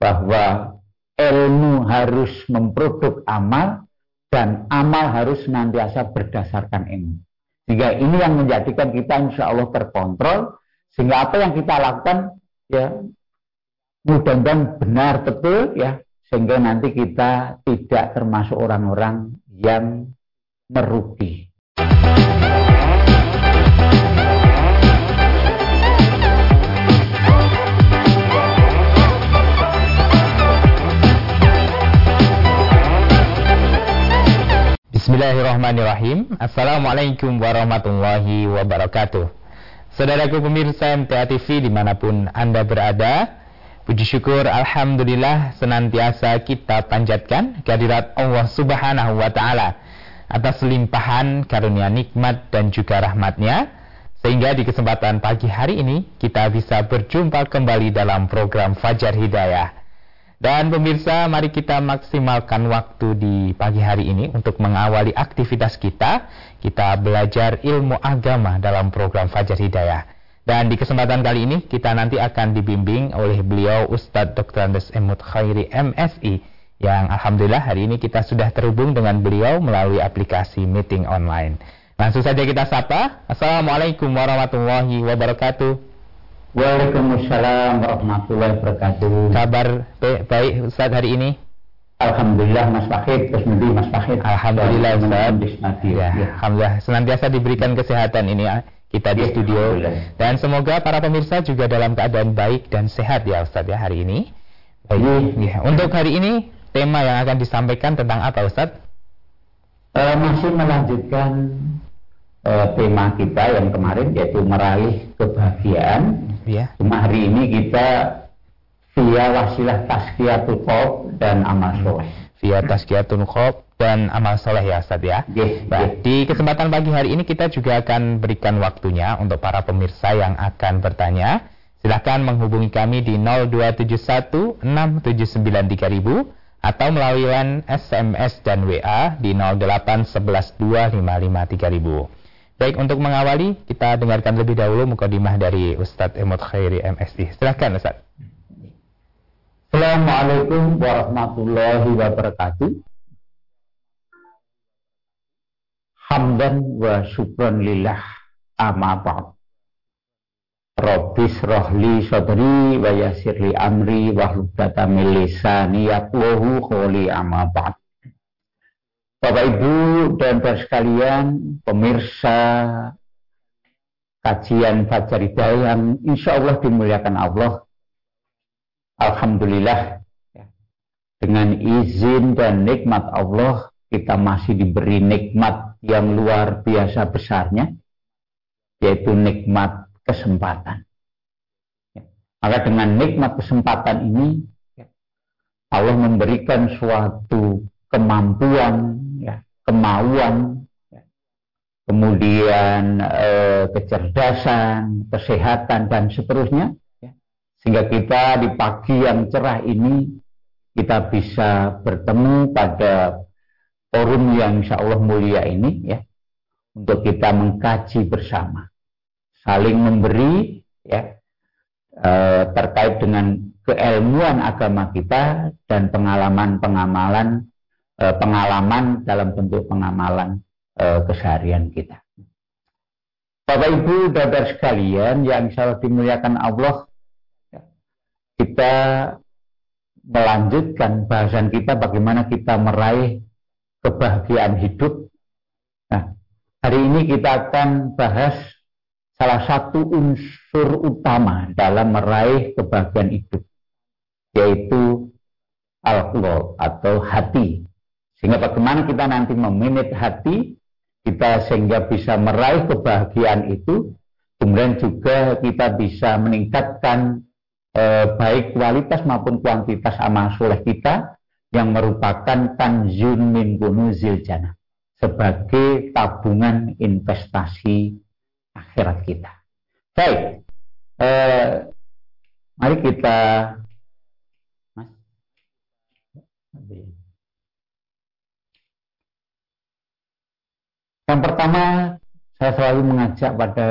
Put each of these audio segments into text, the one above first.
bahwa ilmu harus memproduk amal dan amal harus senantiasa berdasarkan ilmu. Sehingga ini yang menjadikan kita insya Allah terkontrol sehingga apa yang kita lakukan ya mudah-mudahan benar betul ya sehingga nanti kita tidak termasuk orang-orang yang merugi. Bismillahirrahmanirrahim. Assalamualaikum warahmatullahi wabarakatuh. Saudaraku pemirsa MTA TV di mana pun Anda berada Puji syukur Alhamdulillah senantiasa kita panjatkan kehadirat Allah subhanahu wa ta'ala Atas limpahan karunia nikmat dan juga rahmatnya Sehingga di kesempatan pagi hari ini kita bisa berjumpa kembali dalam program Fajar Hidayah dan pemirsa, mari kita maksimalkan waktu di pagi hari ini untuk mengawali aktivitas kita. Kita belajar ilmu agama dalam program Fajar Hidayah. Dan di kesempatan kali ini kita nanti akan dibimbing oleh beliau Ustadz Dr. Andes Emut Khairi MSI yang Alhamdulillah hari ini kita sudah terhubung dengan beliau melalui aplikasi meeting online. Langsung saja kita sapa. Assalamualaikum warahmatullahi wabarakatuh. Waalaikumsalam warahmatullahi wabarakatuh. Kabar baik Ustaz hari ini? Alhamdulillah Mas Fahid, Terus Mas Fahid. Alhamdulillah Ustaz. Ya, ya. Alhamdulillah senantiasa diberikan kesehatan ini ya, kita di ya, studio. Dan semoga para pemirsa juga dalam keadaan baik dan sehat ya Ustaz ya hari ini. Baik. Ya. Untuk hari ini tema yang akan disampaikan tentang apa Ustaz? Uh, masih melanjutkan uh, tema kita yang kemarin yaitu meraih kebahagiaan ya. Cuma hari ini kita via wasilah tazkiyatul khob dan amal soleh. Via tazkiyatul khob dan amal soleh ya Ustaz ya. Yes, yes. Di kesempatan pagi hari ini kita juga akan berikan waktunya untuk para pemirsa yang akan bertanya. Silahkan menghubungi kami di 0271 6793000 atau melalui SMS dan WA di 0811 2553000. Baik, untuk mengawali, kita dengarkan lebih dahulu mukadimah dari Ustadz Emot Khairi MSI. Silahkan Ustadz. Assalamualaikum warahmatullahi wabarakatuh. Hamdan wa syukran lillah amma ba'd. Rabbis rohli sodri wa yasirli amri wa hlubdata min lisani yaqwahu kholi amma ba'd. Bapak Ibu dan saudara sekalian, pemirsa kajian Fajar yang insya Allah dimuliakan Allah. Alhamdulillah, ya. dengan izin dan nikmat Allah, kita masih diberi nikmat yang luar biasa besarnya, yaitu nikmat kesempatan. Ya. Maka dengan nikmat kesempatan ini, ya, Allah memberikan suatu kemampuan kemauan, kemudian eh, kecerdasan, kesehatan dan seterusnya, ya. sehingga kita di pagi yang cerah ini kita bisa bertemu pada forum yang insya Allah mulia ini ya untuk kita mengkaji bersama, saling memberi ya eh, terkait dengan keilmuan agama kita dan pengalaman-pengamalan Eh, pengalaman dalam bentuk pengamalan e, keseharian kita. Bapak Ibu dan sekalian yang insya dimuliakan Allah, kita melanjutkan bahasan kita bagaimana kita meraih kebahagiaan hidup. Nah, hari ini kita akan bahas salah satu unsur utama dalam meraih kebahagiaan hidup, yaitu al atau hati. Sehingga bagaimana kita nanti meminit hati kita sehingga bisa meraih kebahagiaan itu, kemudian juga kita bisa meningkatkan eh, baik kualitas maupun kuantitas amal soleh kita yang merupakan tanjun min kunuzil sebagai tabungan investasi akhirat kita. Baik, eh, mari kita Mas, Yang pertama, saya selalu mengajak pada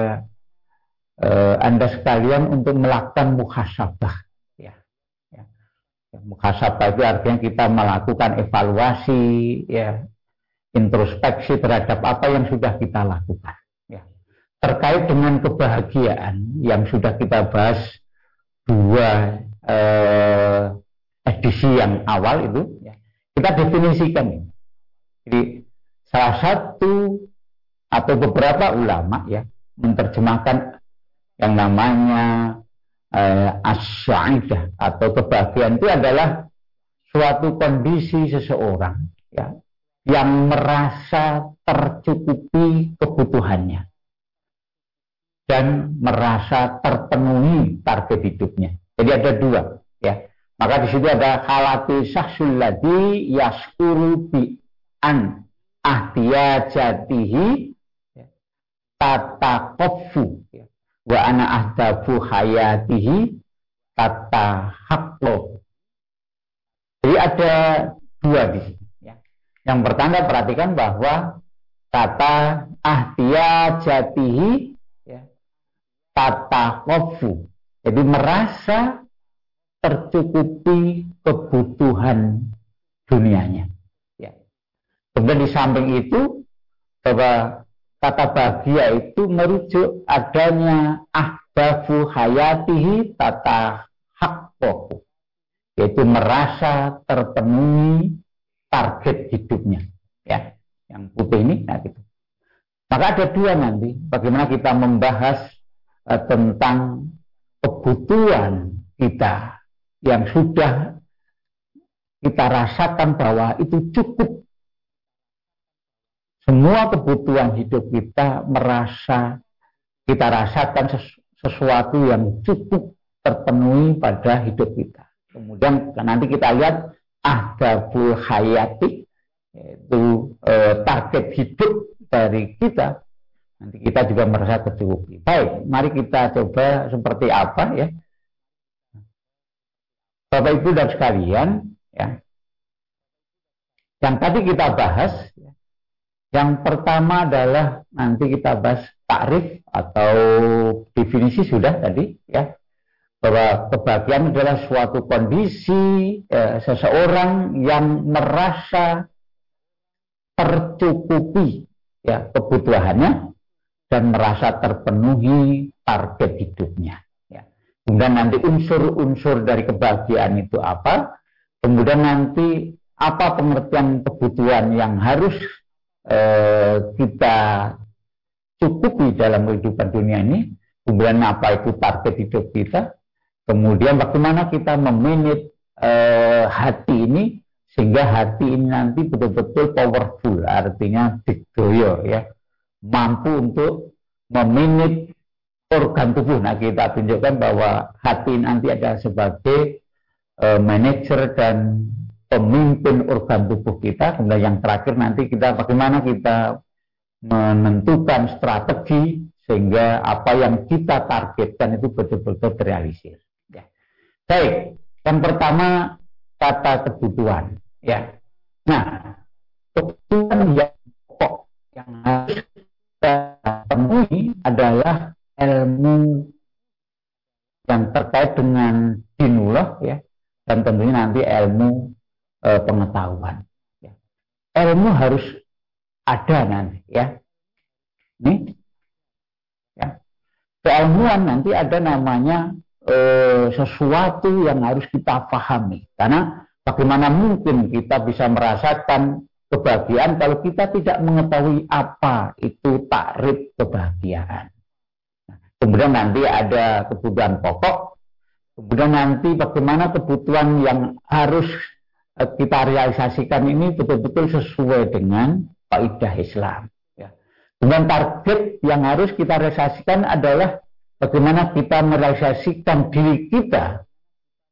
uh, Anda sekalian untuk melakukan muhasabah. Ya. ya. Muhasabah itu artinya kita melakukan evaluasi, ya, introspeksi terhadap apa yang sudah kita lakukan. Ya. Terkait dengan kebahagiaan yang sudah kita bahas dua eh, edisi yang awal itu, ya, kita definisikan. Jadi salah satu atau beberapa ulama ya menerjemahkan yang namanya eh, asyaidah atau kebahagiaan itu adalah suatu kondisi seseorang ya yang merasa tercukupi kebutuhannya dan merasa terpenuhi target hidupnya. Jadi ada dua ya. Maka di situ ada halati sahsul ladhi yaskuru bi an ahtiyajatihi tata kofu ya wa ana ahdabu hayatihi tata haklo. Jadi ada dua di sini. Ya. Yang pertama perhatikan bahwa kata ahtiya jatihi ya, tata kofu. Jadi merasa tercukupi kebutuhan dunianya. Ya. Kemudian di samping itu bahwa kata bahagia itu merujuk adanya ahbafu hayatihi tata hakkohu yaitu merasa terpenuhi target hidupnya ya yang putih ini nah gitu. Maka ada dua nanti bagaimana kita membahas uh, tentang kebutuhan kita yang sudah kita rasakan bahwa itu cukup semua kebutuhan hidup kita merasa kita rasakan sesuatu yang cukup terpenuhi pada hidup kita. Kemudian nanti kita lihat ahdabul hayati yaitu eh, target hidup dari kita. Nanti kita juga merasa tercukupi. Baik, mari kita coba seperti apa ya. Bapak Ibu dan sekalian, ya. Yang tadi kita bahas yang pertama adalah nanti kita bahas takrif atau definisi sudah tadi ya bahwa kebahagiaan adalah suatu kondisi ya, seseorang yang merasa tercukupi ya kebutuhannya dan merasa terpenuhi target hidupnya. Ya. Kemudian nanti unsur-unsur dari kebahagiaan itu apa? Kemudian nanti apa pengertian kebutuhan yang harus eh, kita cukupi dalam kehidupan dunia ini, kemudian apa itu target hidup kita, kemudian bagaimana kita memanage eh, hati ini sehingga hati ini nanti betul-betul powerful, artinya dikdoyo ya, mampu untuk memanage organ tubuh. Nah kita tunjukkan bahwa hati nanti ada sebagai uh, manajer dan pemimpin organ tubuh kita. Kemudian yang terakhir nanti kita bagaimana kita menentukan strategi sehingga apa yang kita targetkan itu betul-betul terrealisir. Ya. Baik, yang pertama kata kebutuhan. Ya. Nah, kebutuhan yang pokok yang harus kita penuhi adalah ilmu yang terkait dengan dinullah ya dan tentunya nanti ilmu e, pengetahuan. Ya. Ilmu harus ada nanti ya. Ini ya. Keilmuan nanti namanya e, sesuatu yang harus kita pahami. Karena bagaimana mungkin kita bisa merasakan kebahagiaan kalau kita tidak mengetahui apa itu takrif kebahagiaan. Kemudian nanti ada kebutuhan pokok, kemudian nanti bagaimana kebutuhan yang harus Eh, kita realisasikan ini betul-betul sesuai dengan kaidah Islam. Ya. Dengan target yang harus kita realisasikan adalah bagaimana kita merealisasikan diri kita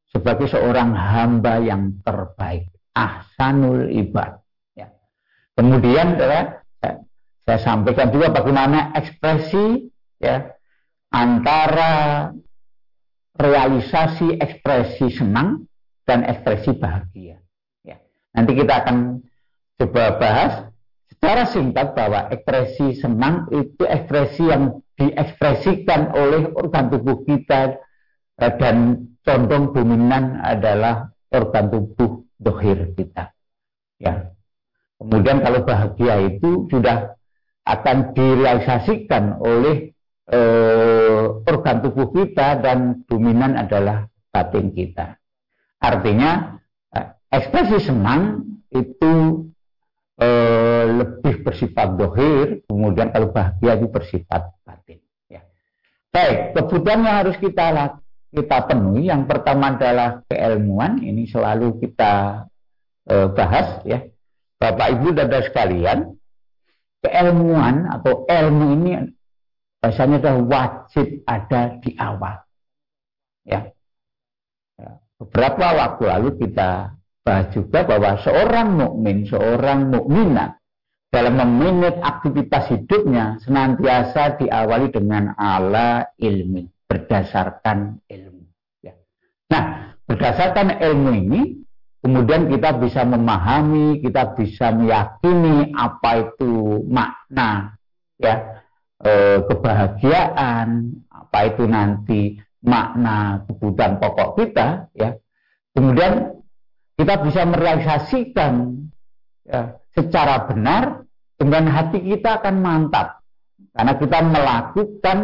sebagai seorang hamba yang terbaik, ahsanul ibad. Ya. Kemudian ya, saya sampaikan juga bagaimana ekspresi ya antara realisasi ekspresi senang dan ekspresi bahagia. Nanti kita akan coba bahas secara singkat bahwa ekspresi senang itu ekspresi yang diekspresikan oleh organ tubuh kita dan condong dominan adalah organ tubuh dohir kita. Ya. Kemudian kalau bahagia itu sudah akan direalisasikan oleh eh, organ tubuh kita dan dominan adalah batin kita. Artinya eh, ekspresi senang itu eh, lebih bersifat dohir, kemudian kalau bahagia itu bersifat. Baik, kebutuhan yang harus kita kita penuhi yang pertama adalah keilmuan, ini selalu kita eh, bahas ya Bapak Ibu dan sekalian, keilmuan atau ilmu ini bahasanya adalah wajib ada di awal. Ya. ya. Beberapa waktu lalu kita bahas juga bahwa seorang mukmin, seorang mukminat dalam meminit aktivitas hidupnya senantiasa diawali dengan ala ilmi, berdasarkan ilmu. Ya. Nah, berdasarkan ilmu ini Kemudian kita bisa memahami, kita bisa meyakini apa itu makna ya e, kebahagiaan, apa itu nanti makna kebutuhan pokok kita ya. Kemudian kita bisa merealisasikan ya, secara benar dengan hati kita akan mantap karena kita melakukan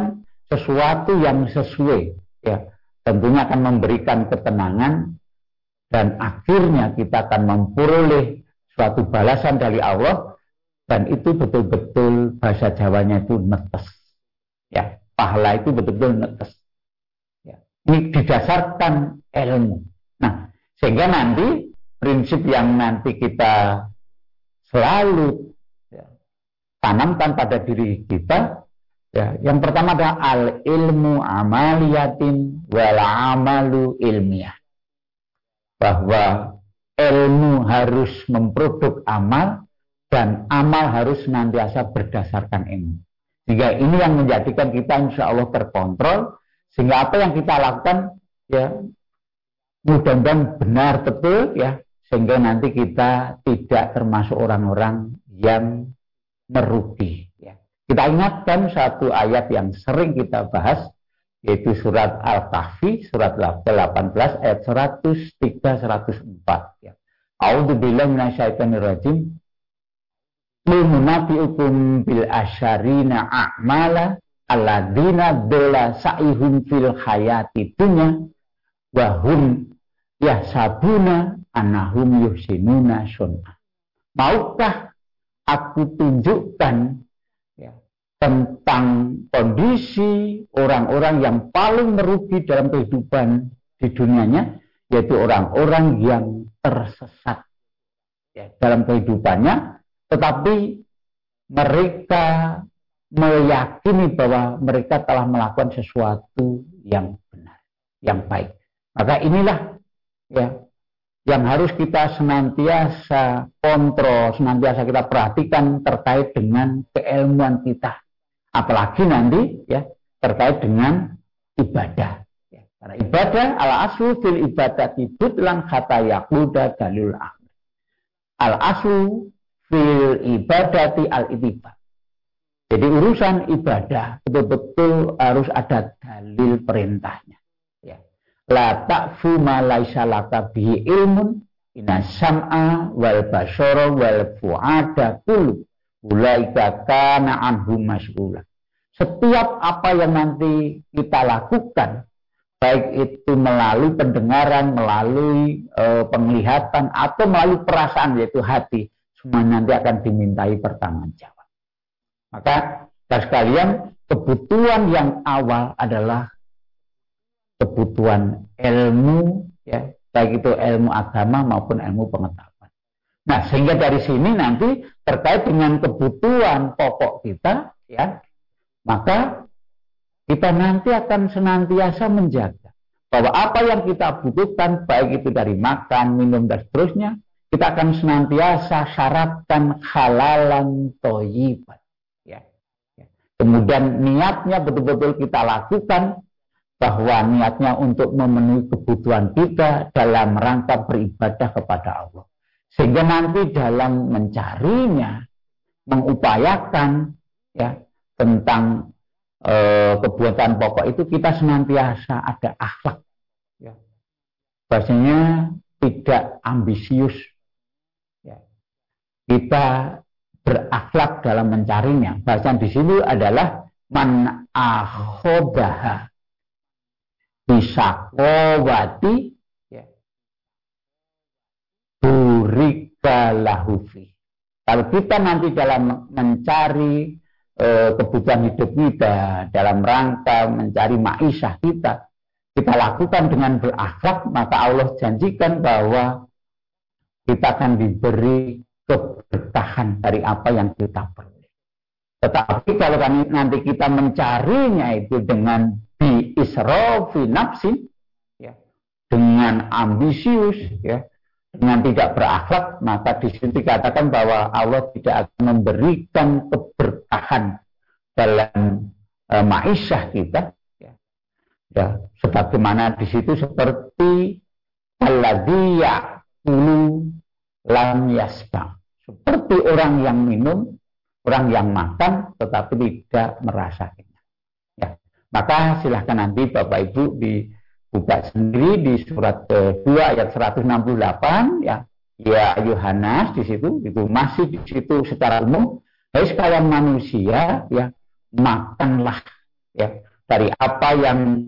sesuatu yang sesuai ya tentunya akan memberikan ketenangan dan akhirnya kita akan memperoleh suatu balasan dari Allah dan itu betul-betul bahasa Jawanya itu netes. Ya, pahala itu betul-betul netes. Ya. Ini didasarkan ilmu. Nah, sehingga nanti prinsip yang nanti kita selalu ya, tanamkan pada diri kita ya. Yang pertama adalah al ilmu amaliyatin wal amalu ilmiah bahwa ilmu harus memproduk amal dan amal harus senantiasa berdasarkan ilmu. Sehingga ini yang menjadikan kita insya Allah terkontrol sehingga apa yang kita lakukan ya mudah-mudahan benar betul ya sehingga nanti kita tidak termasuk orang-orang yang merugi. Ya. Kita ingatkan satu ayat yang sering kita bahas yaitu surat Al-Kahfi surat 18 ayat 103 104 ya. A'udzubillahi minasyaitonirrajim Limunafi'ukum bil asyarina a'mala alladzina dola sa'ihum fil hayati dunya wa hum yahsabuna annahum yuhsinuna sun'a. Maukah aku tunjukkan tentang kondisi orang-orang yang paling merugi dalam kehidupan di dunianya, yaitu orang-orang yang tersesat ya, dalam kehidupannya, tetapi mereka meyakini bahwa mereka telah melakukan sesuatu yang benar, yang baik. Maka inilah ya yang harus kita senantiasa kontrol, senantiasa kita perhatikan terkait dengan keilmuan kita apalagi nanti ya terkait dengan ibadah. Ya, karena ibadah ala aslu fil ibadah lang kata yakuda dalil akhir. Al aslu fil ibadati al itiba. Jadi urusan ibadah betul-betul harus ada dalil perintahnya. La ta'fu ma laisa laka bihi ilmun inna sam'a wal basara wal fu'ada kullu Ulaika kana anhum mas'ula. Setiap apa yang nanti kita lakukan, baik itu melalui pendengaran, melalui e, penglihatan, atau melalui perasaan yaitu hati, semua nanti akan dimintai pertanggungjawab. Maka, sekalian, kebutuhan yang awal adalah kebutuhan ilmu, ya, baik itu ilmu agama maupun ilmu pengetahuan. Nah, sehingga dari sini nanti terkait dengan kebutuhan pokok kita, ya, maka kita nanti akan senantiasa menjaga bahwa apa yang kita butuhkan, baik itu dari makan, minum, dan seterusnya, kita akan senantiasa syaratkan halalan toyiban. Ya. Kemudian niatnya betul-betul kita lakukan bahwa niatnya untuk memenuhi kebutuhan kita dalam rangka beribadah kepada Allah. Sehingga nanti dalam mencarinya, mengupayakan ya tentang e, kebuatan pokok itu kita senantiasa ada akhlak. Ya. Bahasanya tidak ambisius. Ya. Kita berakhlak dalam mencarinya. Bahasa di sini adalah man akhodaha bisa kowati ya. burika lahufi. Kalau kita nanti dalam mencari e, kebutuhan hidup kita, dalam rangka mencari maisha kita, kita lakukan dengan berakhlak, maka Allah janjikan bahwa kita akan diberi keberkahan dari apa yang kita perlu. Tetapi kalau nanti kita mencarinya itu dengan israfi nafsin, ya, dengan ambisius, ya, dengan tidak berakhlak, maka di situ dikatakan bahwa Allah tidak akan memberikan keberkahan dalam e, maisha kita. Ya. ya, sebagaimana di situ seperti alladhiya ulu lam yasba. Seperti orang yang minum, orang yang makan, tetapi tidak merasa kenyang. Ya. Maka silahkan nanti Bapak Ibu di buka sendiri di surat kedua ayat 168 ya ya Yohanes di situ itu masih di situ secara umum Hai sekalian manusia ya makanlah ya dari apa yang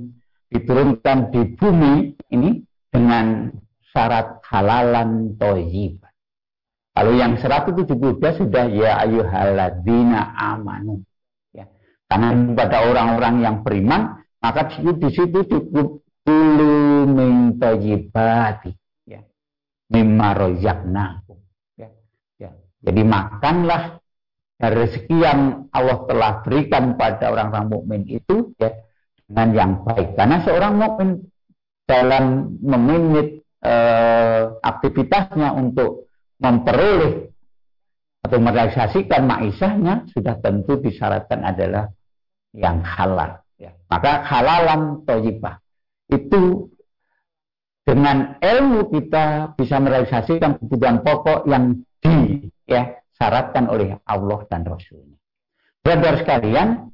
diturunkan di bumi ini dengan syarat halalan toyib. Kalau yang 172 sudah ya ayuhaladina amanu. Karena pada orang-orang yang beriman, maka di situ cukup Kulu min tajibati. Ya. Mimma. Ya. Ya. Jadi makanlah rezeki yang Allah telah berikan pada orang-orang mukmin itu ya dengan yang baik. Karena seorang mukmin dalam meminit eh, aktivitasnya untuk memperoleh atau merealisasikan maisahnya sudah tentu disyaratkan adalah yang halal. Ya. Maka halalan tojibah itu dengan ilmu kita bisa merealisasikan kebutuhan pokok yang disyaratkan oleh Allah dan Rasulnya. Saudara sekalian,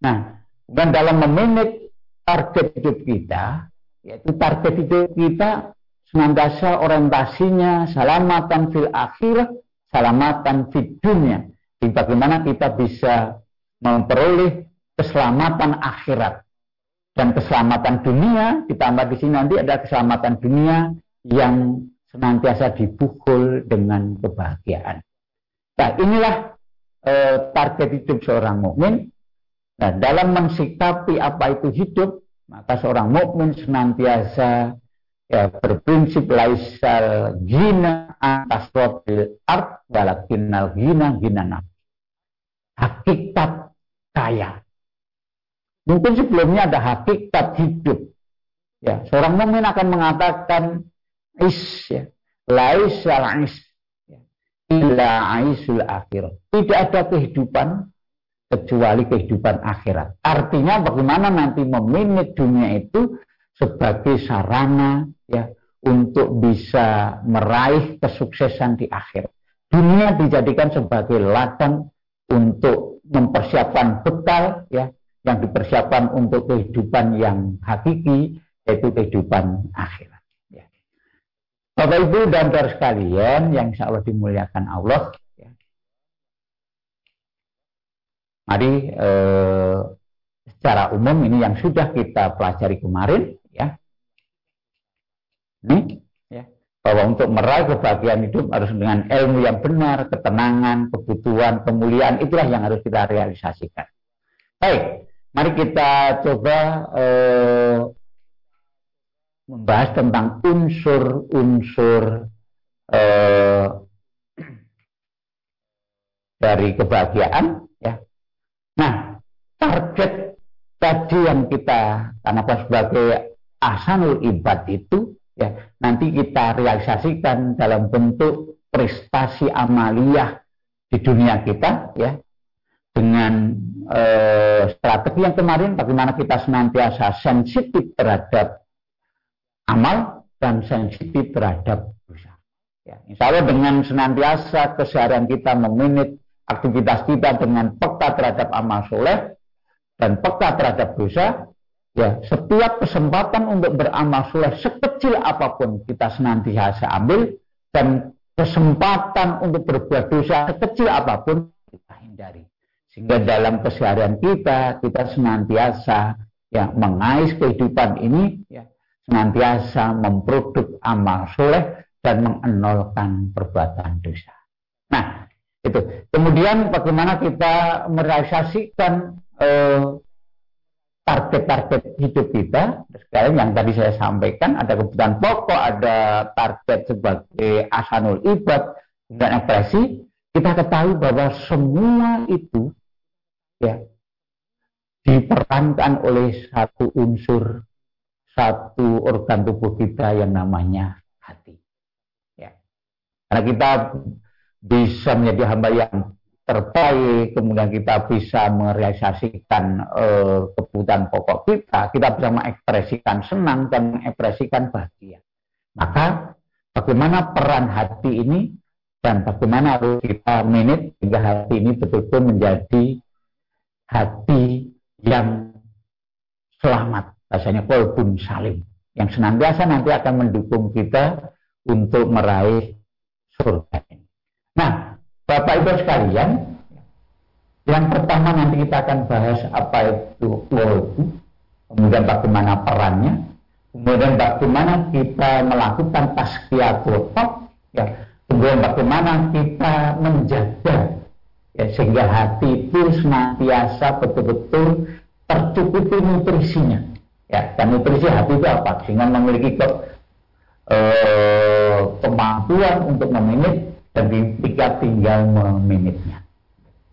nah dan dalam memanage target hidup kita, yaitu target hidup kita senantiasa orientasinya salamatan fil akhirah, salamatan fil dunia. Bagaimana kita bisa memperoleh keselamatan akhirat dan keselamatan dunia ditambah di sini nanti ada keselamatan dunia yang senantiasa dipukul dengan kebahagiaan. Nah inilah e, target hidup seorang mukmin. Nah dalam mensikapi apa itu hidup maka seorang mukmin senantiasa ya, berprinsip laisal gina atas rotil art walakinal gina gina Hakikat kaya Mungkin sebelumnya ada hakikat hidup. Ya, seorang mukmin akan mengatakan is ya, laisal is ya, illa aisul akhirat. Tidak ada kehidupan kecuali kehidupan akhirat. Artinya bagaimana nanti meminit dunia itu sebagai sarana ya untuk bisa meraih kesuksesan di akhir. Dunia dijadikan sebagai ladang untuk mempersiapkan bekal ya yang dipersiapkan untuk kehidupan yang hakiki yaitu kehidupan akhirat. Ya. Bapak Ibu dan saudara sekalian yang insya Allah dimuliakan Allah, ya. mari eh, secara umum ini yang sudah kita pelajari kemarin, ya, ini ya, bahwa untuk meraih kebahagiaan hidup harus dengan ilmu yang benar, ketenangan, kebutuhan, kemuliaan itulah yang harus kita realisasikan. Baik, Mari kita coba eh, membahas tentang unsur-unsur eh, dari kebahagiaan. Ya. Nah, target tadi yang kita karena sebagai asanul ibad itu ya nanti kita realisasikan dalam bentuk prestasi amaliyah di dunia kita ya dengan eh, strategi yang kemarin bagaimana kita senantiasa sensitif terhadap amal dan sensitif terhadap dosa. Ya, insya Allah dengan senantiasa keseharian kita meminit aktivitas kita dengan peka terhadap amal soleh dan peka terhadap dosa, ya setiap kesempatan untuk beramal soleh sekecil apa pun kita senantiasa ambil dan kesempatan untuk berbuat dosa sekecil apa pun kita hindari sehingga dalam keseharian kita kita senantiasa ya mengais kehidupan ini ya senantiasa memproduk amal soleh dan mengenolkan perbuatan dosa. Nah, itu. Kemudian bagaimana kita merealisasikan eh, target-target hidup kita sekarang yang tadi saya sampaikan ada kebutuhan pokok ada target sebagai asanul ibad dan ekspresi kita ketahui bahwa semua itu ya. Diperankan oleh satu unsur satu organ tubuh kita yang namanya hati. Ya. Karena kita bisa menjadi hamba yang terbaik, kemudian kita bisa merealisasikan eh, kebutuhan pokok kita, kita bisa mengekspresikan senang dan mengekspresikan bahagia. Maka bagaimana peran hati ini dan bagaimana harus kita manage sehingga hati ini betul-betul menjadi hati yang selamat, rasanya kolbun salim, yang senantiasa nanti akan mendukung kita untuk meraih surga. Nah, Bapak Ibu sekalian, yang pertama nanti kita akan bahas apa itu logo, kemudian bagaimana perannya, kemudian bagaimana kita melakukan tazkiyah kotak, ya, kemudian bagaimana kita menjaga ya, sehingga hati itu senantiasa betul-betul tercukupi nutrisinya. Ya, dan nutrisi hati itu apa? Sehingga memiliki ke, eh, kemampuan untuk memanage dan kita tinggal meminitnya.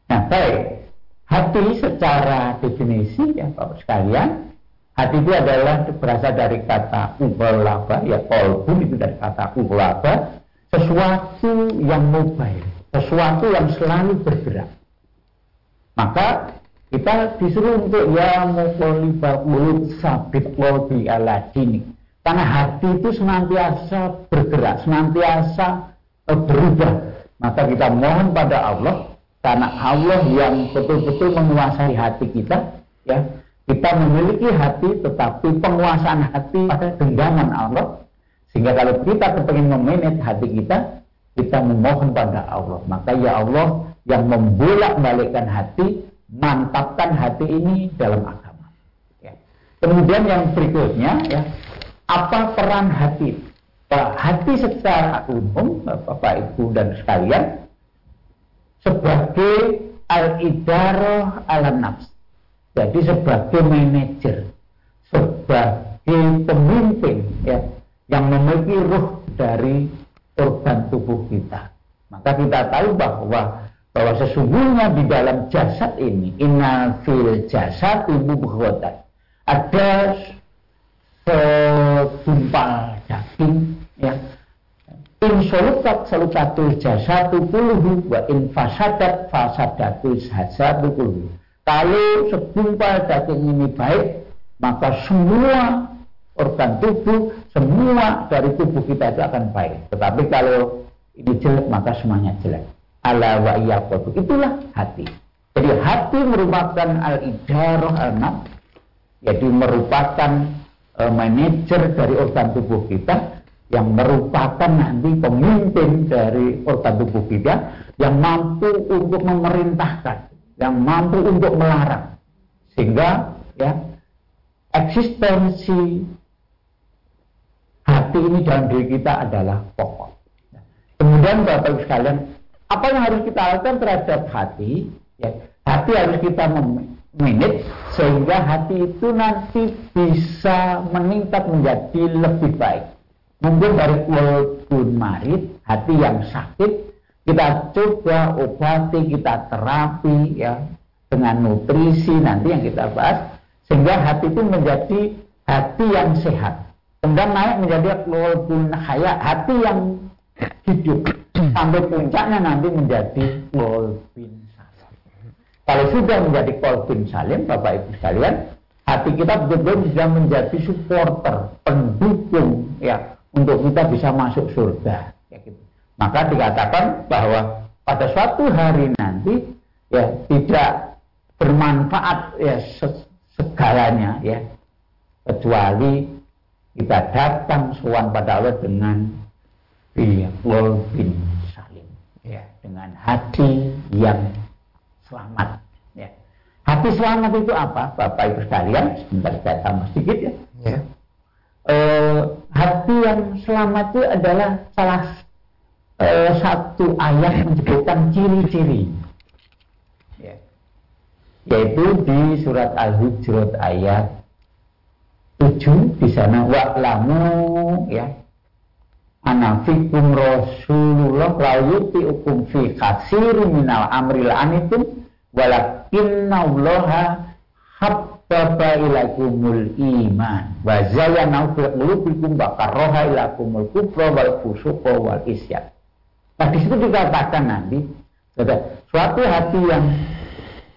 Nah baik, hati secara definisi ya Bapak sekalian, hati itu adalah berasal dari kata ubalaba, ya kolbun itu dari kata ubalaba, sesuatu yang mobile, sesuatu yang selalu bergerak. Maka kita disuruh untuk ya mukholifa mulut sabit lobi ala dini. Karena hati itu senantiasa bergerak, senantiasa berubah. Maka kita mohon pada Allah karena Allah yang betul-betul menguasai hati kita, ya kita memiliki hati tetapi penguasaan hati pada genggaman Allah sehingga kalau kita ingin memanage hati kita kita memohon pada Allah. Maka ya Allah yang membolak balikkan hati mantapkan hati ini dalam agama. Ya. kemudian yang berikutnya ya apa peran hati? Hati secara umum Bapak Ibu dan sekalian sebagai al-idaroh ala nafs. Jadi sebagai manajer sebagai pemimpin ya yang memiliki ruh dari organ tubuh kita. Maka kita tahu bahwa bahwa sesungguhnya di dalam jasad ini inna fil jasad tubuh ada segumpal daging ya. In solukat solukatul jasadu kuluhu wa in fasadat fasadatul jasadu kuluhu kalau segumpal daging ini baik maka semua organ tubuh semua dari tubuh kita itu akan baik. Tetapi kalau ini jelek maka semuanya jelek. Ala wa iyaqatu itulah hati. Jadi hati merupakan al-idarah al-nafs. Jadi merupakan uh, manajer dari organ tubuh kita yang merupakan nanti pemimpin dari organ tubuh kita yang mampu untuk memerintahkan, yang mampu untuk melarang. Sehingga ya eksistensi hati ini dalam diri kita adalah pokok. Kemudian Bapak Ibu sekalian, apa yang harus kita lakukan terhadap hati? Ya, hati harus kita memanage sehingga hati itu nanti bisa meningkat menjadi lebih baik mungkin dari walaupun marit hati yang sakit kita coba obati kita terapi ya dengan nutrisi nanti yang kita bahas sehingga hati itu menjadi hati yang sehat kemudian naik menjadi walaupun haya hati yang hidup sampai puncaknya nanti menjadi walaupun salim kalau sudah menjadi kolbin salim Bapak Ibu sekalian hati kita betul-betul bisa menjadi supporter pendukung ya untuk kita bisa masuk surga. Ya gitu. Maka dikatakan bahwa pada suatu hari nanti ya tidak bermanfaat ya segalanya ya kecuali kita datang sowan pada Allah dengan bin salim. Ya dengan hati yang selamat. Ya. Hati selamat itu apa? Bapak Ibu sekalian sebentar saya tambah sedikit ya, ya. E, hati yang selamat itu adalah salah e, satu ayat menyebutkan ciri-ciri. Ya. yaitu di surat Al-Hujurat ayat tujuh di sana. Wa'lamu ya. Anafikum rasulullah la yuti'ukum fi kasir minal amri la'anitum walakinna allaha habbaba ilakumul iman. Wa zayyana fi wa karaha ilakumul kufra wal fusuqa wal isyan nah di situ dikatakan nanti suatu hati yang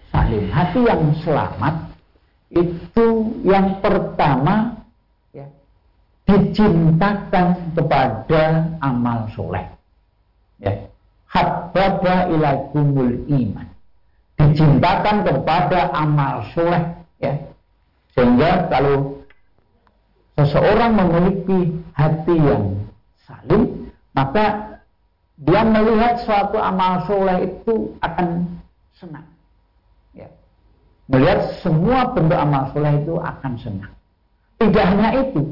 salim hati yang selamat itu yang pertama ya, dicintakan kepada amal soleh. Ya. Habbaba ilakumul iman. Dicintakan kepada amal soleh. Ya. Sehingga kalau seseorang memiliki hati yang salim, maka dia melihat suatu amal soleh itu akan senang melihat semua bentuk amal soleh itu akan senang. Tidak hanya itu,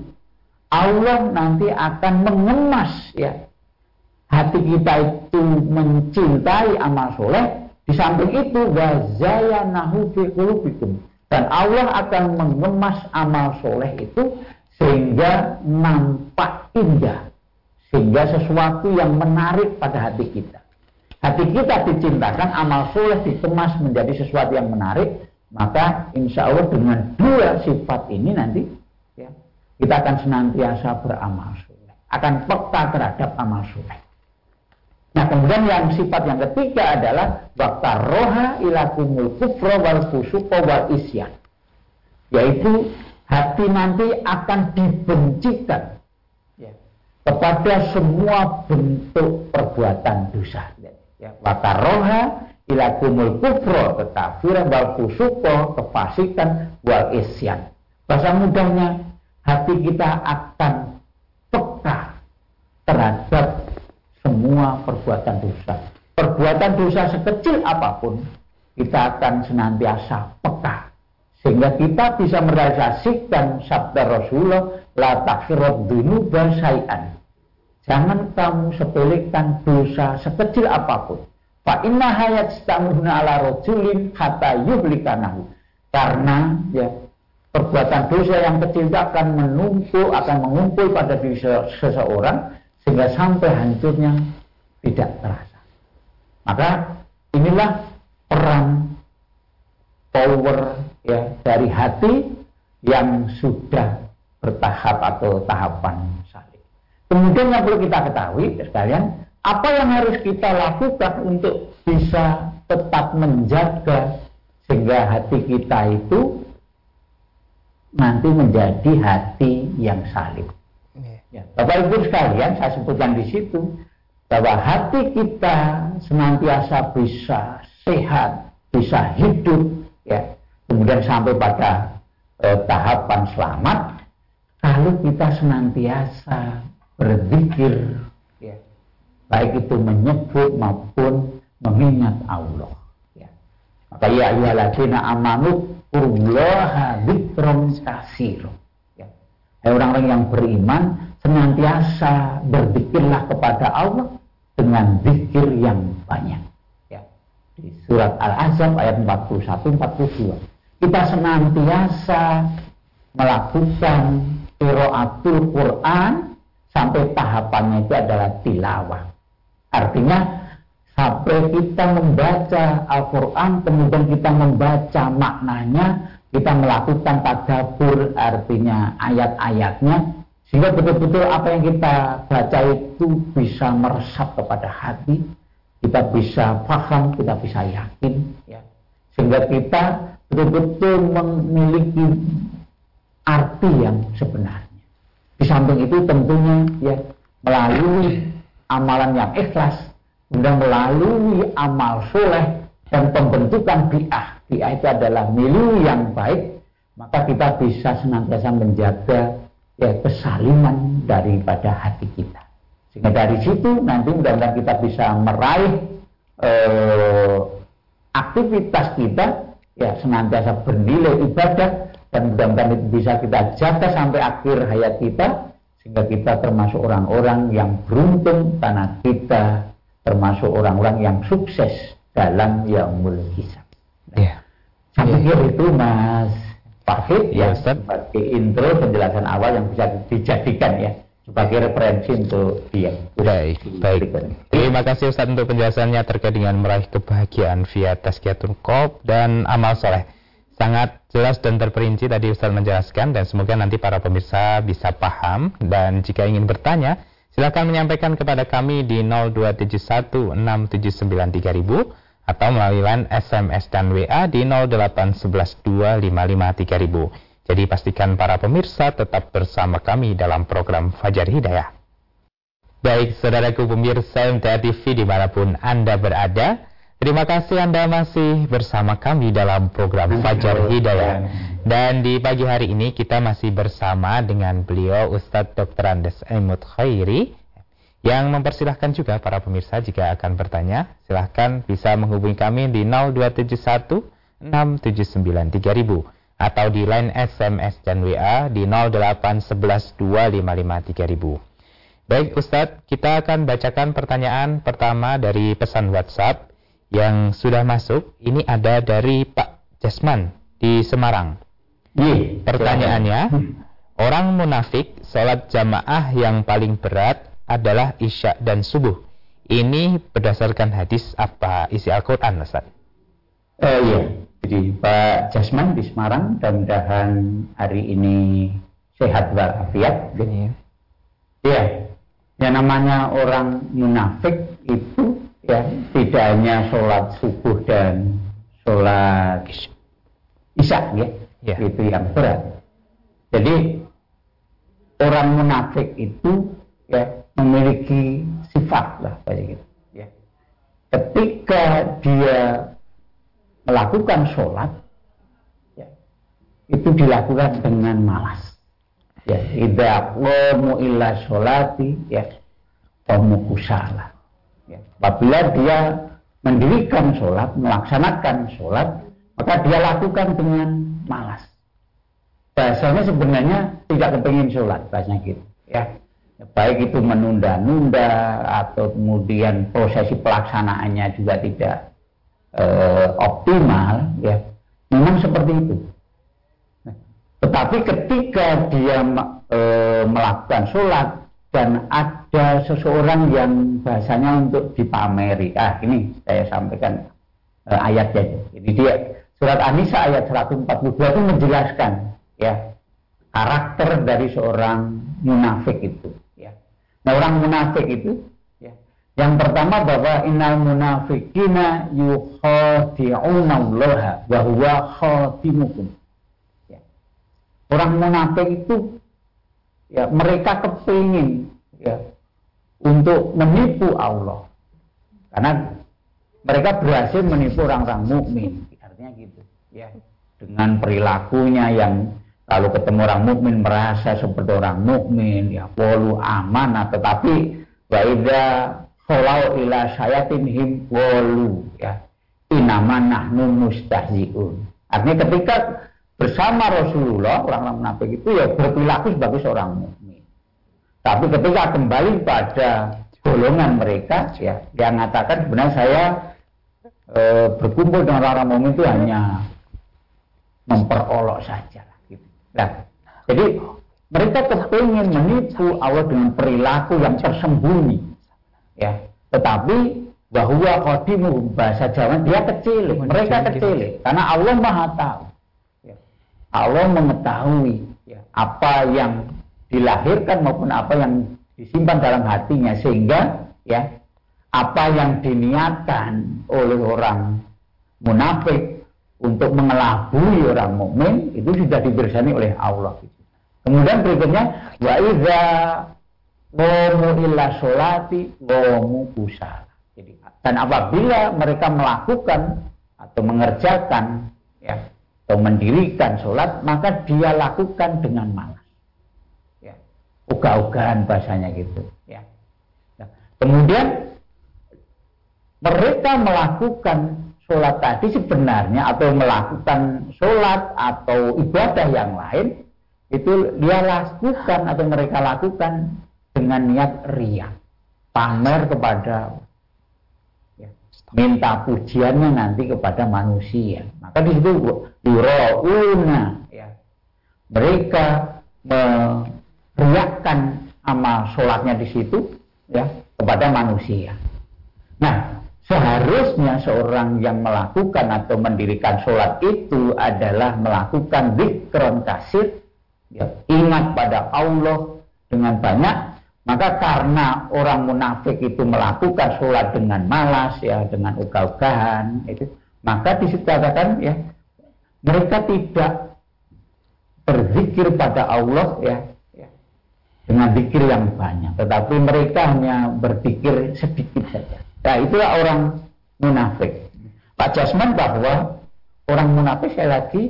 Allah nanti akan mengemas ya hati kita itu mencintai amal soleh. Di samping itu nahu fi qulubikum dan Allah akan mengemas amal soleh itu sehingga nampak indah sehingga sesuatu yang menarik pada hati kita. Hati kita dicintakan, amal soleh dikemas menjadi sesuatu yang menarik, maka insya Allah dengan dua sifat ini nanti ya, kita akan senantiasa beramal soleh, akan peka terhadap amal soleh. Nah kemudian yang sifat yang ketiga adalah waktu roha ilakumul kufro wal fusuko wal isyan. Yaitu hati nanti akan dibencikan ya, kepada semua bentuk perbuatan dosa. Ya, waktu roha ila kumul kufro kekafiran wal fusuko kefasikan wal isyan. Bahasa mudahnya hati kita akan peka terhadap semua perbuatan dosa. Perbuatan dosa sekecil apa pun kita akan senantiasa peka. Sehingga kita bisa merealisasikan sabda Rasulullah la takfirat dunuba syai'an. Jangan kamu sepelekan dosa sekecil apa pun Fa inna hayat stamuna ala rojulin kata yuhlikanahu. Karena ya perbuatan dosa yang kecil itu akan menumpuk, akan mengumpul pada diri seseorang sehingga sampai hancurnya tidak terasa. Maka inilah peran power ya dari hati yang sudah bertahap atau tahapan salib. Kemudian yang perlu kita ketahui sekalian apa yang harus kita lakukan untuk bisa tetap menjaga sehingga hati kita itu nanti menjadi hati yang salim. Iya. Ya, Bapak Ibu sekalian, saya sebutkan di situ bahwa hati kita senantiasa bisa sehat, bisa hidup, ya, kemudian sampai pada eh, tahapan selamat kalau kita senantiasa berzikir baik itu menyebut maupun mengingat Allah. Ya. Maka ya ayyuhalladzina amanu urullaha dzikron kasir. Ya. Hai orang-orang yang beriman senantiasa berzikirlah kepada Allah dengan zikir yang banyak. Ya. Di surat Al-Azab ayat 41 42. Kita senantiasa melakukan qiraatul Quran sampai tahapannya itu adalah tilawah. Artinya sampai kita membaca Al-Quran, kemudian kita membaca maknanya, kita melakukan tadabur artinya ayat-ayatnya, sehingga betul-betul apa yang kita baca itu bisa meresap kepada hati, kita bisa paham, kita bisa yakin, ya. sehingga kita betul-betul memiliki arti yang sebenarnya. Di samping itu tentunya ya melalui amalan yang ikhlas, kemudian melalui amal soleh dan pembentukan bi'ah. Bi'ah itu adalah milu yang baik, maka kita bisa senantiasa menjaga ya kesaliman daripada hati kita. Sehingga dari situ nanti mudah-mudahan kita bisa meraih eh, aktivitas kita ya senantiasa bernilai ibadah dan mudah-mudahan itu bisa kita jaga sampai akhir hayat kita sehingga kita termasuk orang-orang yang beruntung karena kita termasuk orang-orang yang sukses dalam yaumul hisab. Nah, ya. Saya pikir itu Mas Fahid ya, ya sebagai intro penjelasan awal yang bisa dijadikan ya sebagai referensi untuk dia. Baik, baik. Terima kasih Ustaz untuk penjelasannya terkait dengan meraih kebahagiaan via Tazkiyatun Qab dan amal soleh. Sangat jelas dan terperinci tadi Ustaz menjelaskan dan semoga nanti para pemirsa bisa paham dan jika ingin bertanya silakan menyampaikan kepada kami di 02716793000 atau melalui line SMS dan WA di 08112553000. Jadi pastikan para pemirsa tetap bersama kami dalam program Fajar Hidayah. Baik, saudaraku pemirsa MTA TV di mana pun Anda berada, terima kasih Anda masih bersama kami dalam program Fajar Hidayah. Dan di pagi hari ini kita masih bersama dengan beliau Ustadz Dr. Andes Emut Khairi, yang mempersilahkan juga para pemirsa jika akan bertanya, silahkan bisa menghubungi kami di 0271 679 3000 atau di line SMS dan WA di 0811 255 3000. Baik Ustadz, kita akan bacakan pertanyaan pertama dari pesan WhatsApp yang sudah masuk. Ini ada dari Pak Jasman di Semarang. Iya, Pertanyaannya, orang munafik sholat jamaah yang paling berat adalah isya dan subuh. Ini berdasarkan hadis apa isi Al-Quran, Ustaz? Uh, iya, jadi Pak Jasman di Semarang, mudah-mudahan hari ini sehat walafiat. Iya. Ya, yang namanya orang munafik itu ya tidak hanya sholat subuh dan sholat isya ya, ya. itu yang berat. Jadi orang munafik itu ya memiliki sifat lah kayak gitu ya. Ketika dia melakukan sholat ya, itu dilakukan dengan malas. Ya, idza qamu illa sholati ya qamu kusala. Apabila dia mendirikan sholat, melaksanakan sholat, maka dia lakukan dengan malas. Bahasanya sebenarnya tidak kepingin sholat, bahasanya gitu. Ya, baik itu menunda-nunda atau kemudian prosesi pelaksanaannya juga tidak e, optimal ya memang seperti itu tetapi ketika dia e, melakukan sholat dan ada seseorang yang bahasanya untuk dipameri ah ini saya sampaikan e, ayatnya ini dia surat An-Nisa ayat 142 itu menjelaskan ya karakter dari seorang munafik itu Nah orang munafik itu ya. Yang pertama bahwa innal munafikina yukhadi'una Allah wa huwa khatimukum. Ya. Orang munafik itu ya mereka kepingin ya untuk menipu Allah. Karena mereka berhasil menipu orang-orang mukmin, artinya gitu, ya. Dengan perilakunya yang kalau ketemu orang mukmin merasa seperti orang mukmin, ya polu aman, tetapi waida kholau ila him wolu ya inama nahnu mustahziun. Artinya ketika bersama Rasulullah orang-orang munafik itu ya berperilaku sebagai seorang mukmin. Tapi ketika kembali pada golongan mereka ya yang mengatakan sebenarnya saya e, berkumpul dengan orang-orang mukmin itu hanya memperolok saja Nah, jadi mereka kepingin menipu Allah dengan perilaku yang tersembunyi. Ya, tetapi bahwa khodimu bahasa Jawa dia kecil, mereka kecil, karena Allah maha tahu. Ya. Allah mengetahui ya, apa yang dilahirkan maupun apa yang disimpan dalam hatinya sehingga ya apa yang diniatkan oleh orang munafik untuk mengelabui orang mukmin itu sudah dibersani oleh Allah. Kemudian berikutnya wa iza qamu illa sholati dan apabila mereka melakukan atau mengerjakan ya atau mendirikan sholat, maka dia lakukan dengan malas. Ya. Uga-ugaan bahasanya gitu. Ya. Nah, kemudian mereka melakukan sholat tadi sebenarnya atau melakukan sholat atau ibadah yang lain itu dia lakukan atau mereka lakukan dengan niat ria pamer kepada minta pujiannya nanti kepada manusia. Maka di situ ya. Mereka meriakkan amal sholatnya di situ ya kepada manusia. Nah, seharusnya seorang yang melakukan atau mendirikan sholat itu adalah melakukan dikron kasir, ya, ingat pada Allah dengan banyak maka karena orang munafik itu melakukan sholat dengan malas ya, dengan ugah-ugahan itu, maka dikatakan ya mereka tidak berzikir pada Allah ya dengan zikir yang banyak, tetapi mereka hanya berzikir sedikit saja. Ya itulah orang munafik. Pak Jasman bahwa orang munafik sekali lagi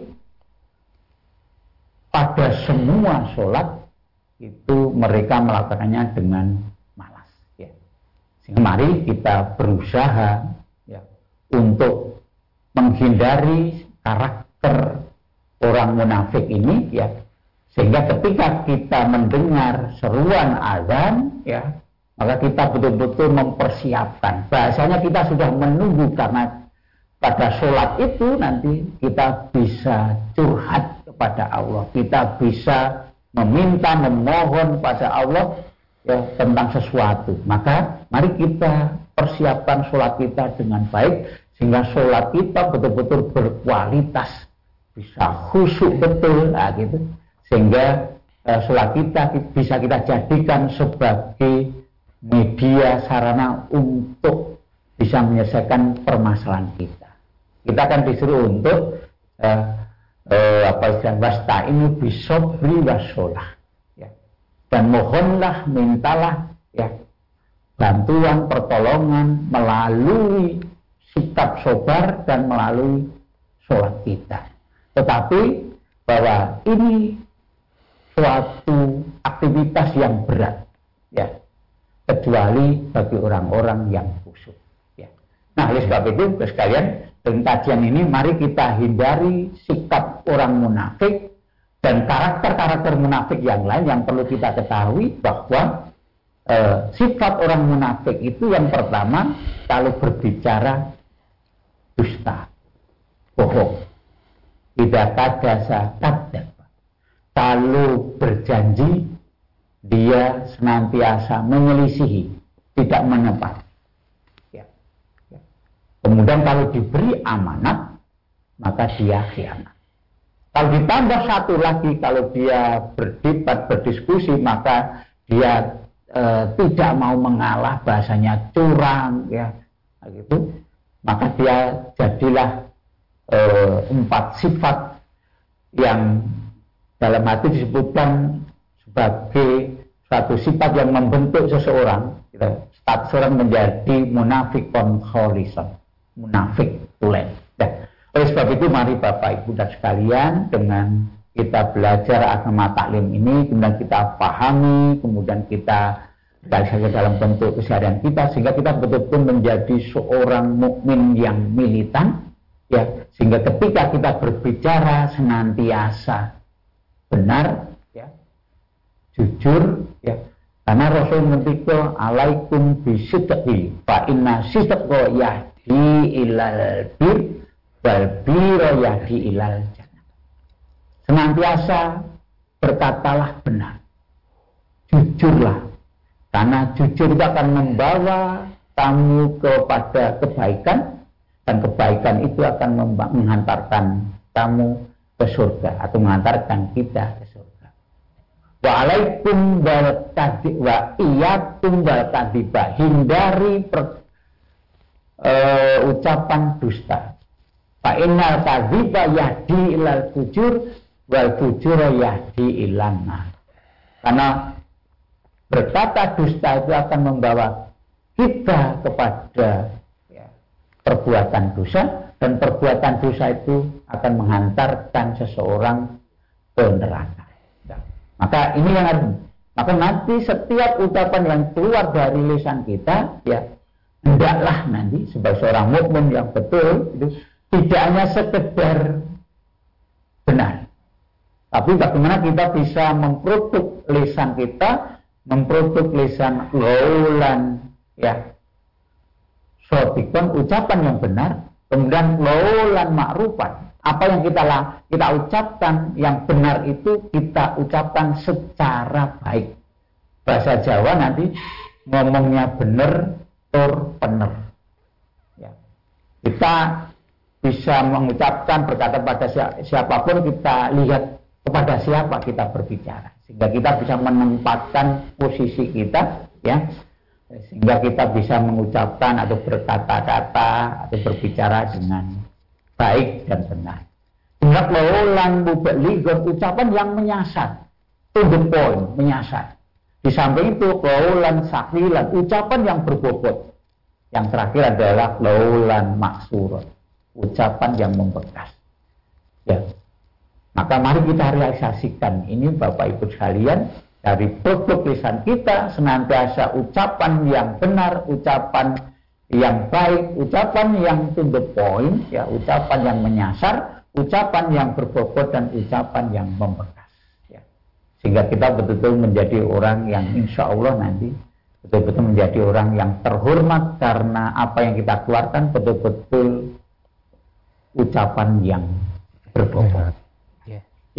pada semua sholat itu mereka melakukannya dengan malas. Ya. Sehingga mari kita berusaha ya, untuk menghindari karakter orang munafik ini ya sehingga ketika kita mendengar seruan azan ya. maka kita betul-betul mempersiapkan. Bahasanya kita sudah menunggu karena pada sholat itu nanti kita bisa curhat kepada Allah. Kita bisa meminta, memohon pada Allah ya, tentang sesuatu. Maka mari kita persiapkan sholat kita dengan baik sehingga sholat kita betul-betul berkualitas, bisa khusyuk betul, nah, gitu. Sehingga eh, sholat kita bisa kita jadikan sebagai media sarana untuk bisa menyelesaikan permasalahan kita. Kita akan disuruh untuk eh, eh, apa istilah ini bisobri wasolah ya. dan mohonlah mintalah ya bantuan pertolongan melalui sikap sobar dan melalui sholat kita tetapi bahwa ini suatu aktivitas yang berat ya kecuali bagi orang-orang yang khusyuk ya nah oleh sebab itu sekalian dengan kajian ini mari kita hindari sikap orang munafik dan karakter-karakter munafik yang lain yang perlu kita ketahui bahwa e, sifat orang munafik itu yang pertama kalau berbicara dusta, bohong, tidak kadasa kadang. Kalau berjanji dia senantiasa menyelisihi, tidak menepati. Kemudian kalau diberi amanat, maka dia khianat. Kalau ditambah satu lagi, kalau dia berdebat, berdiskusi, maka dia e, tidak mau mengalah, bahasanya curang, ya, gitu. Maka dia jadilah e, empat sifat yang dalam hati disebutkan sebagai satu sifat yang membentuk seseorang. Gitu. Seseorang menjadi munafik konsolison munafik tulen. Ya. Oleh sebab itu mari Bapak Ibu dan sekalian dengan kita belajar agama taklim ini, kemudian kita pahami, kemudian kita realisasi dalam bentuk keseharian kita, sehingga kita betul-betul menjadi seorang mukmin yang militan, ya, sehingga ketika kita berbicara senantiasa benar, ya, jujur, ya, karena Rasul mentika alaikum bisidqi fa inna sidqa ya yahdi ilal bir wal biro yahdi ilal jannah. Senantiasa berkatalah benar. Jujurlah. Karena jujur itu akan membawa kamu kepada kebaikan dan kebaikan itu akan menghantarkan kamu ke surga atau mengantarkan kita ke surga. Wa alaikum wal wa iyakum wal hindari per, uh, ucapan dusta. Fa innal kadhiba yahdi ilal fujur wal fujur yahdi ilan Karena berkata dusta itu akan membawa kita kepada ya, perbuatan dosa dan perbuatan dosa itu akan menghantarkan seseorang ke neraka. Ya. Maka ini yang harus maka nanti setiap ucapan yang keluar dari lisan kita ya hendaklah nanti sebagai seorang mukmin yang betul itu tidak hanya sekedar benar tapi bagaimana kita bisa memproduk lisan kita memproduk lisan laulan ya sotikon ucapan yang benar kemudian laulan makrufan apa yang kita kita ucapkan yang benar itu kita ucapkan secara baik. Bahasa Jawa nanti ngomongnya benar tur benar. Ya. Kita bisa mengucapkan berkata pada siapa pun kita lihat kepada siapa kita berbicara sehingga kita bisa menempatkan posisi kita ya sehingga kita bisa mengucapkan atau berkata-kata atau berbicara dengan baik dan benar. Ingat laulan mubalighun ucapan yang menyasar, to the point, menyasar. Di samping itu laulan sakilan, ucapan yang berbobot. Yang terakhir adalah laulan maksurun, ucapan yang membekas. Ya. Maka mari kita realisasikan ini Bapak Ibu sekalian dari produk lisan kita senantiasa ucapan yang benar, ucapan yang baik, ucapan yang to the point, ya, ucapan yang menyasar, ucapan yang berbobot dan ucapan yang membekas. Ya. Sehingga kita betul-betul menjadi orang yang insya Allah nanti betul-betul menjadi orang yang terhormat karena apa yang kita keluarkan betul-betul ucapan yang berbobot.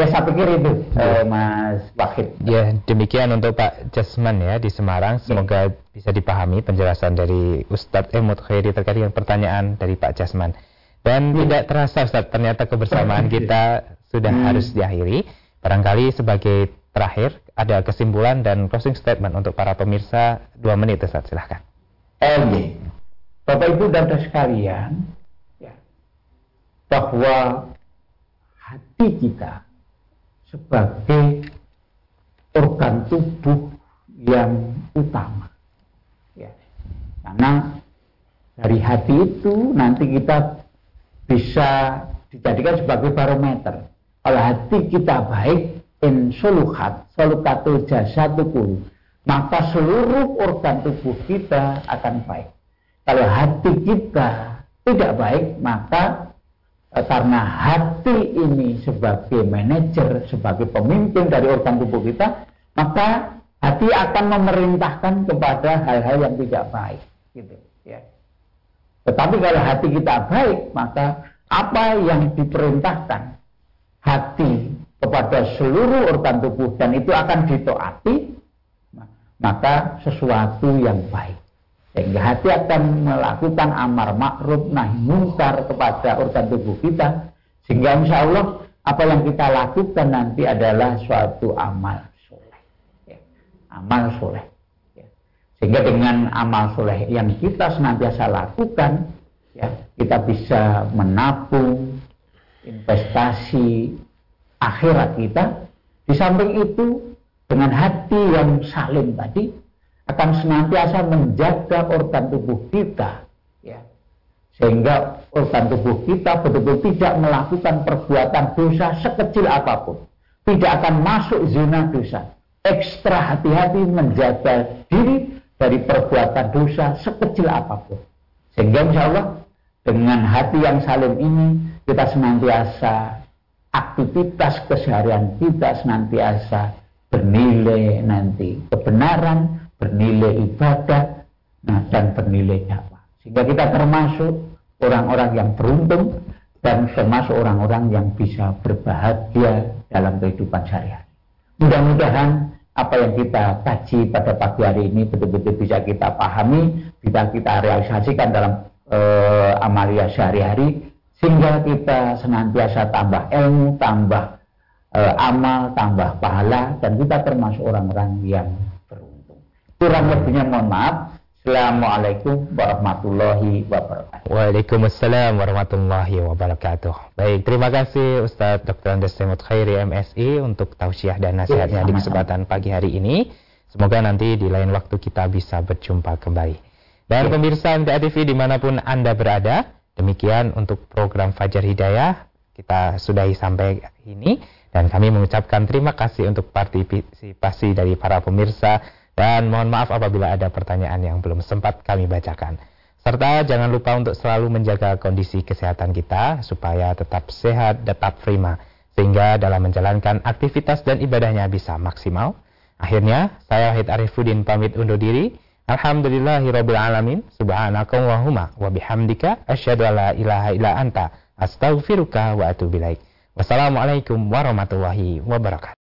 Ya saya pikir itu ya. uh, Mas Wahid. Ya demikian untuk Pak Jasman ya di Semarang. Semoga ya. bisa dipahami penjelasan dari Ustadz Emut Khairi terkait dengan pertanyaan dari Pak Jasman. Dan ya. tidak terasa Ustadz ternyata kebersamaan kita sudah hmm. harus diakhiri. Barangkali sebagai terakhir ada kesimpulan dan closing statement untuk para pemirsa dua menit Ustadz silahkan. Oke. Bapak Ibu dan sekalian, ya, bahwa hati kita sebagai organ tubuh yang utama. Ya. Karena dari hati itu nanti kita bisa dijadikan sebagai barometer. Kalau hati kita baik, in soluhat, solukatul jasadukul, maka seluruh organ tubuh kita akan baik. Kalau hati kita tidak baik, maka karena hati ini sebagai manajer, sebagai pemimpin dari organ tubuh kita, maka hati akan memerintahkan kepada hal-hal yang tidak baik. Gitu, ya. Tetapi kalau hati kita baik, maka apa yang diperintahkan hati kepada seluruh organ tubuh dan itu akan ditaati, maka sesuatu yang baik. Sehingga hati akan melakukan amar makruf nahi mungkar kepada organ tubuh kita. Sehingga insya Allah apa yang kita lakukan nanti adalah suatu amal soleh. Ya. Amal soleh. Ya. Sehingga dengan amal soleh yang kita senantiasa lakukan, ya, kita bisa menabung investasi akhirat kita. Di samping itu, dengan hati yang salim tadi, akan senantiasa menjaga organ tubuh kita ya. Sehingga organ tubuh kita betul-betul tidak melakukan perbuatan dosa sekecil apa pun. Tidak akan masuk zona dosa. Ekstra hati-hati menjaga diri dari perbuatan dosa sekecil apa pun. Sehingga insya Allah dengan hati yang salim ini kita senantiasa aktivitas keseharian kita senantiasa bernilai nanti kebenaran bernilai ibadah, nah, dan bernilai dakwah. Sehingga kita termasuk orang-orang yang beruntung dan termasuk orang-orang yang bisa berbahagia dalam kehidupan sehari-hari. Mudah-mudahan apa yang kita kaji pada pagi hari ini betul-betul bisa kita pahami, bisa kita realisasikan dalam uh, amalia sehari-hari, sehingga kita senantiasa tambah ilmu, tambah uh, amal, tambah pahala, dan kita termasuk orang-orang yang Kurang lebihnya mohon maaf. Assalamualaikum warahmatullahi wabarakatuh. Waalaikumsalam warahmatullahi wabarakatuh. Baik, terima kasih Ustadz Dr. Andes Semut Khairi MSI untuk tausiah dan nasihatnya di kesempatan pagi hari ini. Semoga nanti di lain waktu kita bisa berjumpa kembali. Dan ya. pemirsa MTA TV di mana pun Anda berada, demikian untuk program Fajar Hidayah. kita sudahi sampai ini dan kami mengucapkan terima kasih untuk partisipasi dari para pemirsa dan mohon maaf apabila ada pertanyaan yang belum sempat kami bacakan. Serta jangan lupa untuk selalu menjaga kondisi kesehatan kita supaya tetap sehat, tetap prima sehingga dalam menjalankan aktivitas dan ibadahnya bisa maksimal. Akhirnya, saya Wahid Arifuddin pamit undur diri. Alhamdulillahirabbil alamin. Subhanakallahumma wa bihamdika ilaha illa anta astaghfiruka wa atubu ilaik. Wassalamualaikum warahmatullahi wabarakatuh.